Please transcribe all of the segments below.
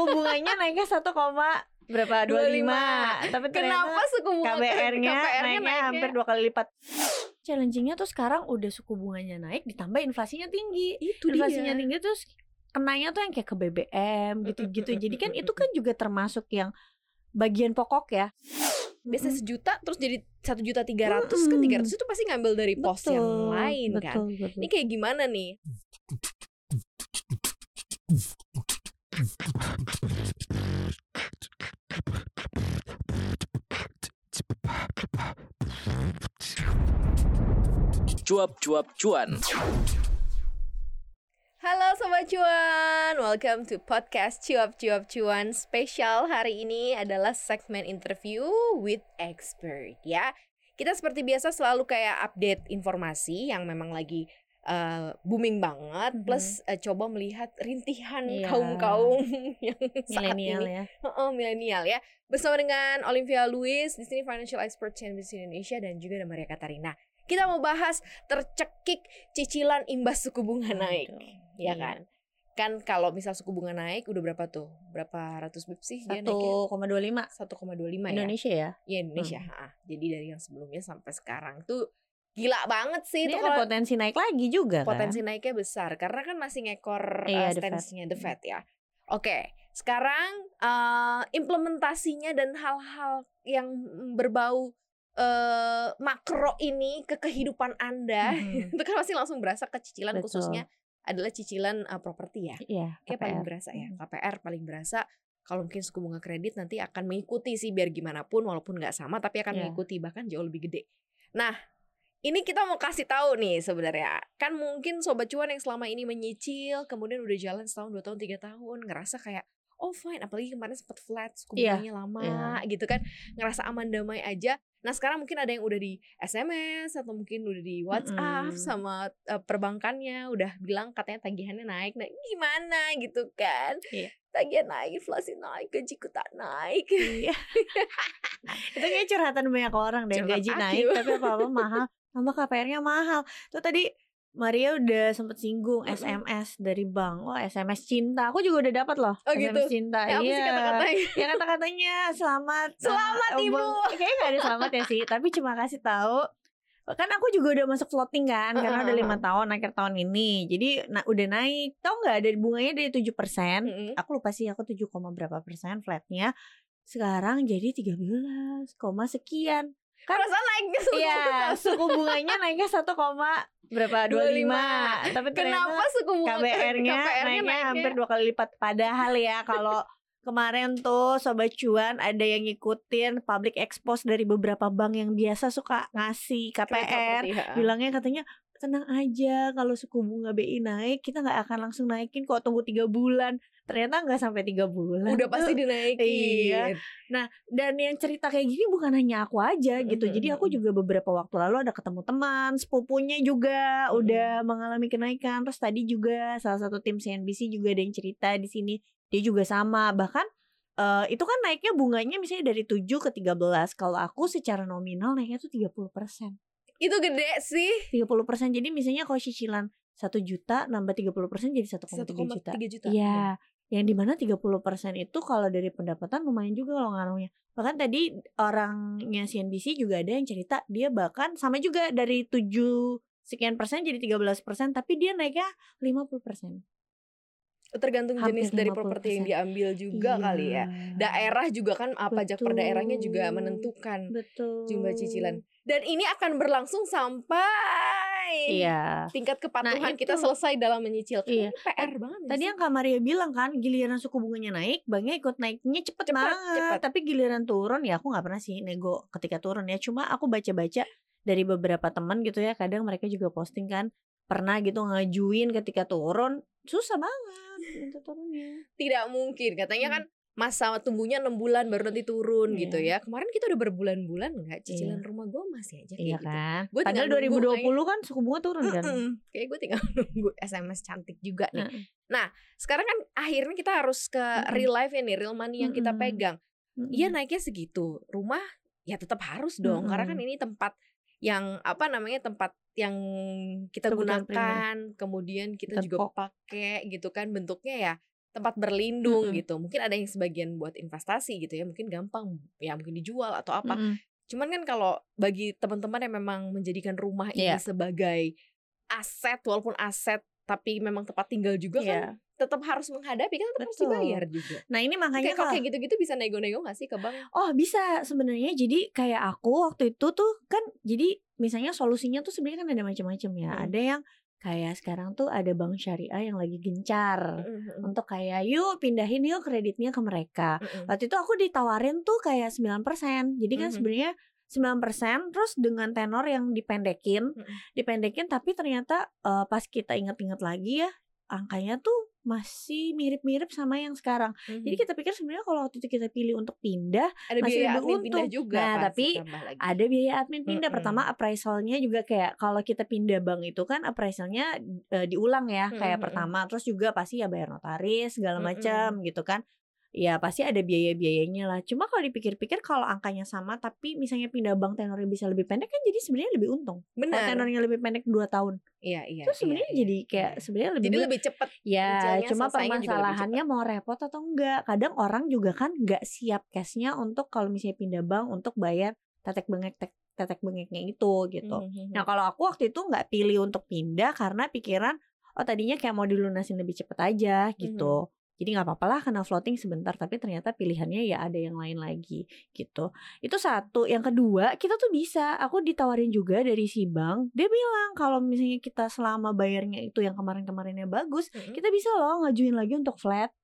suku bunganya naiknya satu koma berapa dua lima tapi Kenapa suku bunga KBR-nya KBR-nya naiknya naiknya? hampir dua kali lipat challengingnya tuh sekarang udah suku bunganya naik ditambah inflasinya tinggi Itu inflasinya dia. tinggi terus kenanya tuh yang kayak ke BBM gitu-gitu jadi kan itu kan juga termasuk yang bagian pokok ya Biasanya sejuta terus jadi satu juta tiga ratus kan tiga ratus itu pasti ngambil dari pos yang Betul, lain kan. betul, betul. Ini kayak gimana nih? Cuap-cuap cuan. Halo Sobat Cuan, welcome to podcast Cuap Cuap Cuan spesial Hari ini adalah segmen interview with expert ya Kita seperti biasa selalu kayak update informasi yang memang lagi uh, booming banget Mhm. Plus uh, coba melihat rintihan Iya. kaum-kaum yang saat milenial ini ya Heeh, milenial ya. Bersama dengan Olivia Louis di sini financial expert CNBC Indonesia dan juga ada Maria Katarina. Kita mau bahas tercekik cicilan imbas suku bunga naik, Aduh, ya iya. kan? Kan kalau misal suku bunga naik udah berapa tuh? Berapa ratus bip sih dia naiknya? satu koma dua lima 1,25 ya. Indonesia ya Iya Indonesia. ha. Jadi dari yang sebelumnya sampai sekarang tuh gila banget sih ini itu ada potensi naik lagi juga potensi naiknya besar karena kan masih ngekor uh, Iya, The Fed. stance-nya The Fed ya. Oke, sekarang uh, implementasinya dan hal-hal yang berbau uh, makro ini ke kehidupan Anda Mhm. itu kan pasti langsung berasa ke cicilan Betul. khususnya adalah cicilan uh, properti ya. iya Kayak paling berasa ya. KPR paling berasa kalau mungkin suku bunga kredit nanti akan mengikuti sih biar gimana pun walaupun nggak sama tapi akan Iya. mengikuti bahkan jauh lebih gede. Nah, ini kita mau kasih tahu nih sebenarnya. Kan mungkin sobat cuan yang selama ini menyicil kemudian udah jalan setahun, dua tahun, tiga tahun ngerasa kayak oh fine apalagi kemarin sempat flat Iya, bunganya lama iya. gitu kan ngerasa aman damai aja nah sekarang mungkin ada yang udah di SMS atau mungkin udah di WhatsApp Mm-mm. sama eh, perbankannya udah bilang katanya tagihannya naik nah gimana gitu kan Iya. tagihan naik inflasi naik gajiku tak naik Iya. itu kayak curhatan banyak orang deh Curhat gaji aku. naik tapi apa apa mahal sama KPR-nya mahal tuh tadi Maria udah sempet singgung. SMS dari bank oh SMS cinta aku juga udah dapat loh Oh, SMS gitu? cinta Ya, iya kata-katanya ya kata-katanya selamat Selamat, eh, Ibu. Bang." kayaknya gak ada selamat ya sih tapi cuma kasih tahu kan aku juga udah masuk floating kan karena udah lima tahun akhir tahun ini jadi nah, udah naik tau nggak dari bunganya dari tujuh persen Mm-mm. aku lupa sih aku 7, koma berapa persen flatnya sekarang jadi 13 koma sekian kan perasaan naiknya suku Iya, bunga. suku bunganya naiknya 1, koma berapa? 25. Tapi Kenapa suku bunga KBR-nya KPR-nya naiknya hampir dua kali lipat. Padahal ya kalau kemarin tuh sobat cuan ada yang ngikutin public expose dari beberapa bank yang biasa suka ngasih KPR, bilangnya katanya tenang aja kalau suku bunga BI naik kita nggak akan langsung naikin kok tunggu tiga bulan ternyata nggak sampai tiga bulan udah pasti dinaikin Iya. dan yang cerita kayak gini bukan hanya aku aja gitu. Mhm, Jadi aku juga beberapa waktu lalu ada ketemu teman, sepupunya juga Mhm. udah mengalami kenaikan. Terus tadi juga salah satu tim CNBC juga ada yang cerita di sini dia juga sama. Bahkan eh, itu kan naiknya bunganya misalnya dari 7 ke 13. Kalau aku secara nominal naiknya tuh 30%. Itu gede sih 30%. Jadi misalnya kalau cicilan 1 juta nambah 30% jadi 1,3 juta. 1,3 juta Iya, yang di mana 30% itu kalau dari pendapatan lumayan juga kalau ngaruhnya. Bahkan tadi orangnya CNBC juga ada yang cerita dia bahkan sama juga dari 7 sekian persen jadi 13 persen tapi dia naiknya 50 persen. Tergantung Hampir jenis dari properti yang 50%. diambil juga kali ya daerah juga kan ah, pajak per daerahnya juga menentukan Betul. jumlah cicilan dan ini akan berlangsung sampai Iya. tingkat kepatuhan itu. kita selesai dalam menyicil Iya. PR banget ya Tadi sih? yang Kak Maria bilang kan giliran suku bunganya naik, banknya ikut naiknya cepet, Cepet, banget. cepet. Tapi giliran turun ya aku nggak pernah sih nego ketika turun ya. Cuma aku baca-baca dari beberapa teman gitu ya. Kadang mereka juga posting kan pernah gitu ngajuin ketika turun susah banget minta turunnya. tidak mungkin katanya Hmm. kan masa tumbuhnya enam bulan baru nanti turun Iya. gitu ya kemarin kita udah berbulan-bulan nggak cicilan rumah gue masih aja kayak Iya gitu kan? Gua tinggal Padahal nunggu 2020 kan suku bunga turun kan. Mm-mm. Kayak gue tinggal nunggu SMS cantik juga nih. Heeh. Sekarang kan akhirnya kita harus ke Mm-mm. real life ya nih, real money yang kita Mm-mm. pegang. Mm-mm. Iya naiknya segitu. Rumah ya tetap harus dong, karena kan ini tempat yang apa namanya tempat yang kita Kebutuhan gunakan, kemudian kita Kita juga pakai gitu kan bentuknya ya tempat berlindung Mm-mm. gitu. Mungkin ada yang sebagian buat investasi gitu ya, mungkin gampang ya mungkin dijual atau apa. Mm-mm. Cuman kan kalau bagi teman-teman yang memang menjadikan rumah ini Iya. sebagai aset walaupun aset tapi memang tempat tinggal juga Iya. kan tetap harus menghadapi kan tetap harus dibayar juga. Nah ini makanya Kayak kalau kayak gitu-gitu bisa nego-nego gak sih ke bank? Oh bisa sebenarnya jadi kayak aku waktu itu tuh kan jadi misalnya solusinya tuh sebenarnya kan ada macam-macam ya. Hmm. Ada yang kayak sekarang tuh ada bank syariah yang lagi gencar Mm-mm. untuk kayak yuk pindahin yuk kreditnya ke mereka. Mm-mm. Waktu itu aku ditawarin tuh kayak 9%. Jadi kan Mhm. sebenarnya 9% terus dengan tenor yang dipendekin, Mm-mm. dipendekin tapi ternyata eh, pas kita inget-inget lagi ya angkanya tuh masih mirip-mirip sama yang sekarang. Jadi Mhm. kita pikir sebenarnya kalau waktu itu kita pilih untuk pindah ada masih biaya lebih admin pindah untung. juga Nah, pasti tapi ada biaya admin pindah. Mm-mm. Pertama appraisalnya juga kayak kalau kita pindah bank itu kan appraisalnya eh, diulang ya kayak Mm-mm. pertama. Terus juga pasti ya bayar notaris segala Mm-mm. macam gitu kan. Ya pasti ada biaya-biayanya lah. Cuma kalau dipikir-pikir kalau angkanya sama tapi misalnya pindah bank tenornya bisa lebih pendek kan jadi sebenarnya lebih untung. Kalau Benar. tenornya lebih pendek 2 tahun. Iya, iya. Itu iya, sebenarnya iya, jadi kayak iya. sebenarnya lebih jadi lebih cepat. Ya, cuma permasalahannya mau repot atau enggak. Kadang orang juga kan enggak siap cashnya untuk kalau misalnya pindah bank untuk bayar tetek bengek tek- tetek bengeknya itu gitu. Mhm. Nah kalau aku waktu itu nggak pilih untuk pindah karena pikiran oh tadinya kayak mau dilunasin lebih cepet aja gitu. Jadi nggak apa-apa lah kena floating sebentar tapi ternyata pilihannya ya ada yang lain lagi gitu. Itu satu. Yang kedua kita tuh bisa. Aku ditawarin juga dari si bank. Dia bilang kalau misalnya kita selama bayarnya itu yang kemarin-kemarinnya bagus, Mhm. kita bisa loh ngajuin lagi untuk flat.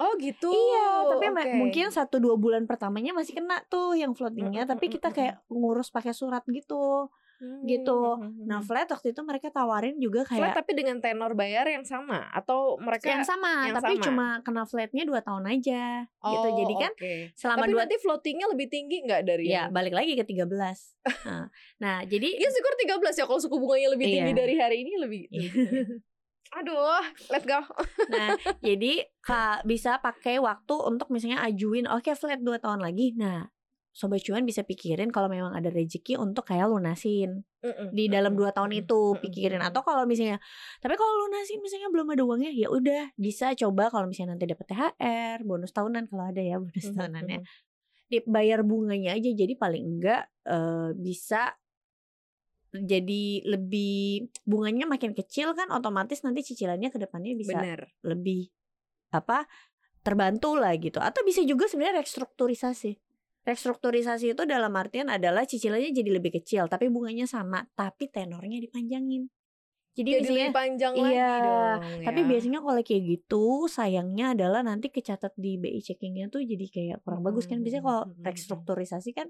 Oh gitu. Iya, tapi Oke. mungkin satu dua bulan pertamanya masih kena tuh yang floatingnya. Mm, Tapi mm, kita mm, kayak ngurus pakai surat gitu. Hmm, gitu. hmm, hmm, Nah hmm. flat waktu itu mereka tawarin juga Flat kayak tapi dengan tenor bayar yang sama atau mereka yang sama, yang tapi sama? cuma kena flatnya dua tahun aja gitu. Oh, Jadi kan oke. selama Tapi dua nanti floatingnya lebih tinggi nggak dari ya yang balik lagi ke 13 nah, nah jadi Iya syukur 13 ya kalau suku bunganya lebih tinggi Iya. dari hari ini lebih Iya. tinggi. Aduh, let's go. nah jadi ka, bisa pakai waktu untuk misalnya ajuin oke flat dua tahun lagi nah sobat cuan bisa pikirin kalau memang ada rezeki untuk kayak lunasin. Di dalam dua tahun itu pikirin. atau kalau misalnya tapi kalau lunasin misalnya belum ada uangnya ya udah bisa coba kalau misalnya nanti dapat THR bonus tahunan kalau ada ya bonus tahunannya dibayar bunganya aja jadi paling enggak eh, bisa jadi lebih bunganya makin kecil kan otomatis nanti cicilannya ke depannya bisa Bener. lebih apa terbantu lah gitu. Atau bisa juga sebenarnya restrukturisasi restrukturisasi itu dalam artian adalah cicilannya jadi lebih kecil tapi bunganya sama tapi tenornya dipanjangin jadi, Jadi misalnya lebih panjang iya, lagi dong. tapi ya. biasanya kalau kayak gitu sayangnya adalah nanti kecatat di BI checkingnya tuh jadi kayak kurang bagus kan biasanya kalau Mm-mm. restrukturisasi kan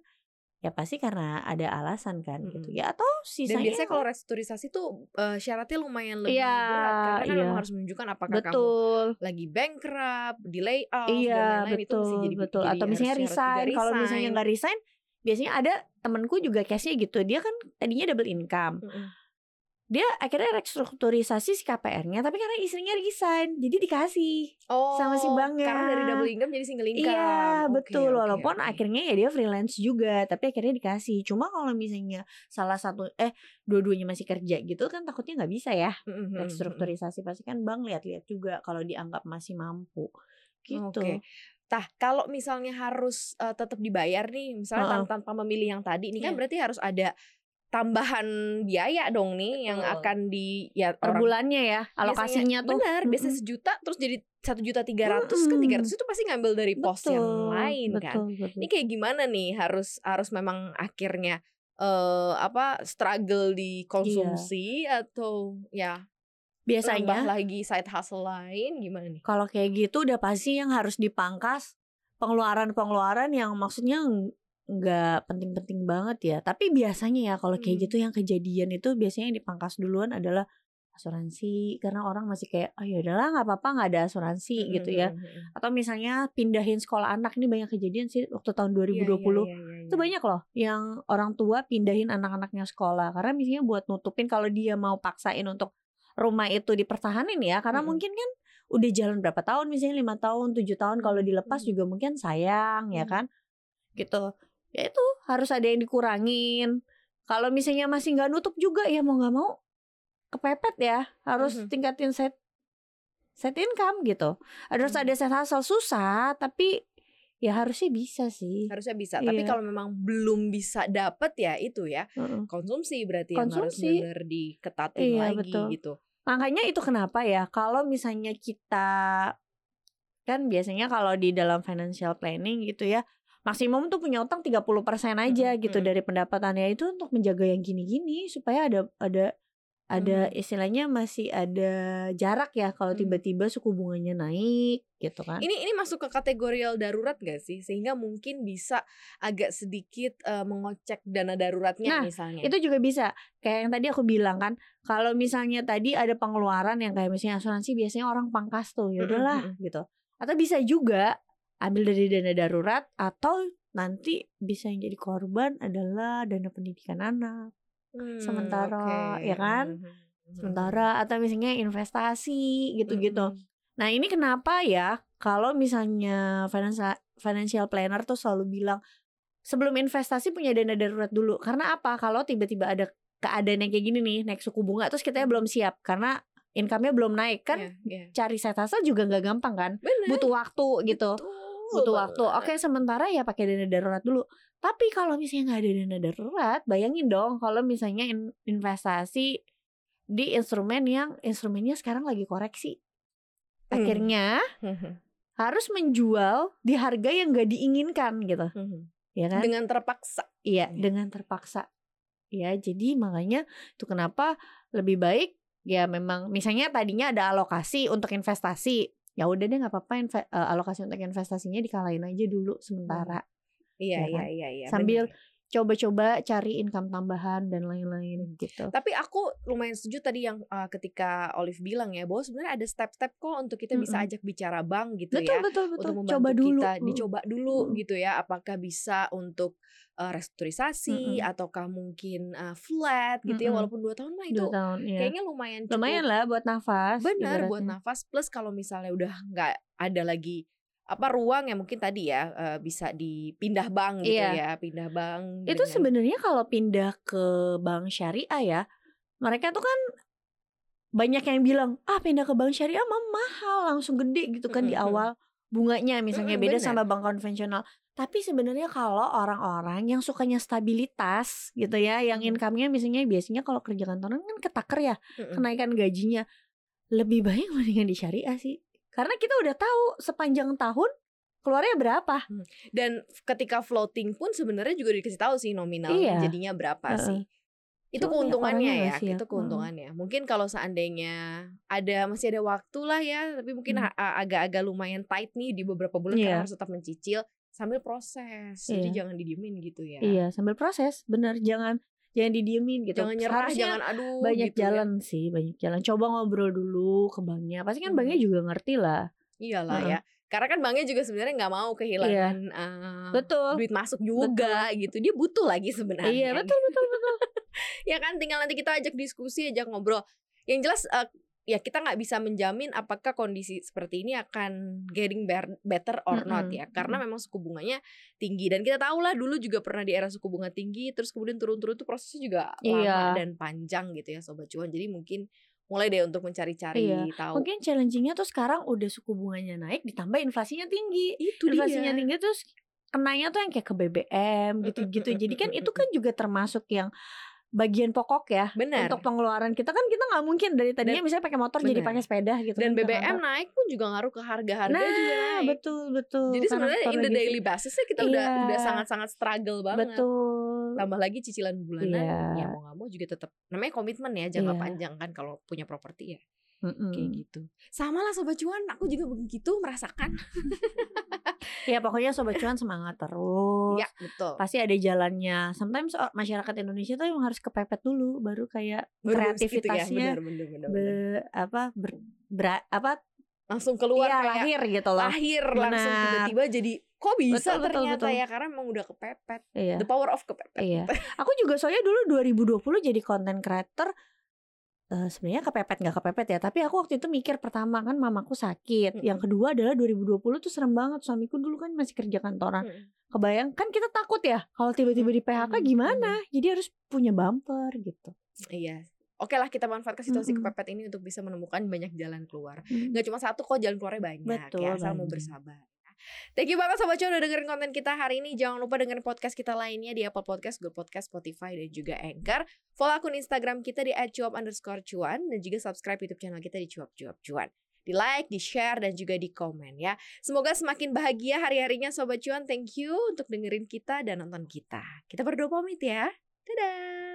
ya pasti karena ada alasan kan gitu Mm-mm. ya atau dan sisanya biasanya kalau restrukturisasi tuh eh, syaratnya lumayan lebih Iya, berat karena kan iya. memang harus menunjukkan apakah kamu betul lagi bankrupt, di layoff dan iya lain-lain itu mesti jadi betul jadi atau misalnya juga resign kalau misalnya resign. nggak resign biasanya ada temenku juga case-nya gitu dia kan tadinya double income Mm-mm. Dia akhirnya restrukturisasi si KPR-nya tapi karena istrinya resign jadi dikasih Oh, sama si banknya. Karena dari double income jadi single income. Iya Oke, betul oke, walaupun oke. akhirnya ya dia freelance juga tapi akhirnya dikasih cuma kalau misalnya salah satu eh dua-duanya masih kerja gitu kan takutnya nggak bisa ya Mm-mm, mm-mm, mm-mm. restrukturisasi pasti kan bank lihat-lihat juga kalau dianggap masih mampu gitu Oke. Tah, kalau misalnya harus eh, tetap dibayar nih, misalnya Heeh. tan- tanpa memilih yang tadi, ini kan Iya. berarti harus ada tambahan biaya dong nih yang Betul. akan di ya per orang bulannya ya alokasinya tuh benar biasanya Mm-mm. sejuta terus jadi satu juta tiga ratus kan tiga ratus itu pasti ngambil dari pos yang Betul, lain kan betul, betul. ini kayak gimana nih harus harus memang akhirnya eh apa struggle di konsumsi atau ya biasanya lagi side hustle lain gimana nih kalau kayak gitu udah pasti yang harus dipangkas pengeluaran-pengeluaran yang maksudnya nggak penting-penting banget ya. Tapi biasanya ya kalau kayak Hmm. gitu yang kejadian itu biasanya yang dipangkas duluan adalah asuransi karena orang masih kayak oh ya udahlah nggak apa-apa nggak ada asuransi gitu ya. Mm-mm. Atau misalnya pindahin sekolah anak ini banyak kejadian sih waktu tahun Iya, 2020. iya, iya, iya, Itu iya. banyak loh yang orang tua pindahin anak-anaknya sekolah karena misalnya buat nutupin kalau dia mau paksain untuk rumah itu dipertahanin ya karena mungkin kan udah jalan berapa tahun misalnya lima tahun tujuh tahun kalau dilepas Mm. juga mungkin sayang ya kan gitu ya itu harus ada yang dikurangin kalau misalnya masih nggak nutup juga ya mau nggak mau kepepet ya harus Mhm. tingkatin set set income gitu. Harus Hmm. ada set hustle susah, tapi ya harusnya bisa sih. Harusnya bisa. Tapi Iya. kalau memang belum bisa dapet ya itu ya Heeh. konsumsi berarti yang harus Konsumsi. benar diketatin Iya, lagi betul. gitu. Makanya itu kenapa ya kalau misalnya kita kan biasanya kalau di dalam financial planning gitu ya maksimum tuh punya utang 30% aja Mm-mm, gitu dari pendapatannya itu untuk menjaga yang gini-gini supaya ada ada ada istilahnya masih ada jarak ya kalau tiba-tiba suku bunganya naik gitu kan. Ini ini masuk ke kategori darurat gak sih? Sehingga mungkin bisa agak sedikit eh, mengocek dana daruratnya Nah, misalnya. Itu juga bisa. Kayak yang tadi aku bilang kan, kalau misalnya tadi ada pengeluaran yang kayak misalnya asuransi biasanya orang pangkas tuh, ya udahlah mm-mm. gitu. Atau bisa juga ambil dari dana darurat atau nanti bisa yang jadi korban adalah dana pendidikan anak. Hmm, sementara, oke. ya kan? Mhm, mhm. Sementara atau misalnya investasi gitu-gitu. Mhm. Nah, ini kenapa ya kalau misalnya financial financial planner tuh selalu bilang sebelum investasi punya dana darurat dulu. Karena apa? Kalau tiba-tiba ada keadaan yang kayak gini nih, naik suku bunga terus kita belum siap karena income-nya belum naik kan Iya, iya. cari set hustle juga nggak gampang kan? Bener. Butuh waktu gitu. Betul Butuh waktu. Oke, sementara ya pakai dana darurat dulu. Tapi kalau misalnya nggak ada dana darurat, bayangin dong kalau misalnya in- investasi di instrumen yang instrumennya sekarang lagi koreksi. Hmm. Akhirnya Mhm, harus menjual di harga yang gak diinginkan gitu, mhm. ya kan? Dengan terpaksa. Iya, Iya. dengan terpaksa. Ya, jadi makanya itu kenapa lebih baik ya memang misalnya tadinya ada alokasi untuk investasi. Ya udah deh nggak apa-apa inve- eh, alokasi untuk investasinya dikalahin aja dulu sementara. Iya, Ya iya, kan? iya, iya. Sambil bener. Coba-coba cari income tambahan dan lain-lain gitu. Tapi aku lumayan setuju tadi yang uh, ketika Olive bilang ya bahwa sebenarnya ada step-step kok untuk kita bisa Mm-mm. ajak bicara bank gitu Betul, ya. betul, betul. Untuk membantu Coba dulu. kita Mm. dicoba dulu Mm. gitu ya apakah bisa untuk uh, restrukturisasi Mm-mm. ataukah mungkin uh, flat gitu ya Mm-mm. walaupun dua tahun mah itu Dua tahun, ya. kayaknya lumayan cukup Lumayan lah buat nafas. benar buat nafas plus kalau misalnya udah nggak ada lagi apa ruang yang mungkin tadi ya uh, bisa dipindah bank gitu Iya. ya pindah bank Itu dengan- sebenarnya kalau pindah ke bank syariah ya, mereka tuh kan banyak yang bilang, "Ah, pindah ke bank syariah mah mahal, langsung gede gitu kan di Mm-mm. awal bunganya misalnya Mm-mm, beda bener. sama bank konvensional." Tapi sebenarnya kalau orang-orang yang sukanya stabilitas gitu ya, yang Mm. income-nya misalnya biasanya kalau kerja kantoran kan ketaker ya, Mm-mm. kenaikan gajinya. Lebih baik mendingan di syariah sih. Karena kita udah tahu sepanjang tahun keluarnya berapa. Dan ketika floating pun sebenarnya juga dikasih tahu sih nominal Iya. jadinya berapa Heeh. sih. Itu Cuma keuntungannya ya, siap. itu keuntungannya. Mungkin kalau seandainya ada masih ada waktu lah ya, tapi mungkin Hmm. agak-agak lumayan tight nih di beberapa bulan Iya. karena harus tetap mencicil sambil proses. Jadi Iya. jangan didiemin gitu ya. Iya, sambil proses, bener. Jangan jangan didiemin gitu. Jangan nyerah, Seharusnya jangan aduh banyak gitu ya. jalan sih, banyak jalan. Coba ngobrol dulu ke banknya. Pasti kan Hmm. banknya juga ngerti lah. Iyalah Heeh. ya. Karena kan banknya juga sebenarnya nggak mau kehilangan eh, Betul. duit masuk juga gitu. Dia butuh lagi sebenarnya. Iya, betul betul betul. ya kan tinggal nanti kita ajak diskusi ajak ngobrol yang jelas eh, ya kita nggak bisa menjamin apakah kondisi seperti ini akan getting better or not Mm-mm, ya karena memang suku bunganya tinggi dan kita tahu lah dulu juga pernah di era suku bunga tinggi terus kemudian turun-turun tuh prosesnya juga lama Iya. dan panjang gitu ya sobat cuan jadi mungkin mulai deh untuk mencari-cari Iya. tahu Mungkin challengingnya tuh sekarang udah suku bunganya naik, ditambah inflasinya tinggi. itu Inflasinya dia tinggi terus kenanya tuh yang kayak ke BBM gitu-gitu. Jadi kan itu kan juga termasuk yang bagian pokok ya Benar. untuk pengeluaran kita kan kita nggak mungkin dari tadinya misalnya pakai motor jadi benar. pakai sepeda gitu dan kan BBM kantor. naik pun juga ngaruh ke harga-harga nah juga naik betul betul jadi sebenarnya in the lagi- daily basisnya kita udah Iya. udah sangat-sangat struggle banget betul tambah lagi cicilan bulanan Iya. ya mau nggak mau juga tetap namanya komitmen ya jangka Iya. panjang kan kalau punya properti ya Mm-mm. kayak gitu. Sama lah sobat cuan aku juga begitu merasakan. Ya pokoknya sobat cuan semangat terus. Ya betul. Pasti ada jalannya. Sometimes oh, masyarakat Indonesia tuh emang harus kepepet dulu baru kayak Baru harus gitu ya, kreativitasnya benar, benar, benar, benar. be- apa ber, bera- apa? Langsung keluar iya, kayak lahir gitu loh. lahir langsung tiba-tiba jadi kok bisa Betul, betul, ternyata betul. ya? Karena memang udah kepepet. Iya. The power of kepepet. Iya. Aku juga soalnya dulu 2020 jadi content creator eh sebenarnya kepepet nggak kepepet ya tapi aku waktu itu mikir pertama kan mamaku sakit Mm-mm. yang kedua adalah 2020 tuh serem banget suamiku dulu kan masih kerja kantoran Mm. kebayang kan kita takut ya kalau tiba-tiba di PHK gimana jadi harus punya bumper gitu iya oke lah kita manfaatkan situasi Mm-mm. kepepet ini untuk bisa menemukan banyak jalan keluar. Hmm. Nggak cuma satu kok jalan keluarnya banyak Betul, ya, asal mau banyak. bersabar. Thank you banget Sobat Cuan udah dengerin konten kita hari ini. Jangan lupa dengerin podcast kita lainnya di Apple Podcast, Google Podcast, Spotify, dan juga Anchor. Follow akun Instagram kita di @cuap underscore cuan dan juga subscribe YouTube channel kita di cuap cuap cuan. Di like, di share, dan juga di komen ya. Semoga semakin bahagia hari-harinya Sobat Cuan. Thank you untuk dengerin kita dan nonton kita. Kita berdua pamit ya. Dadah.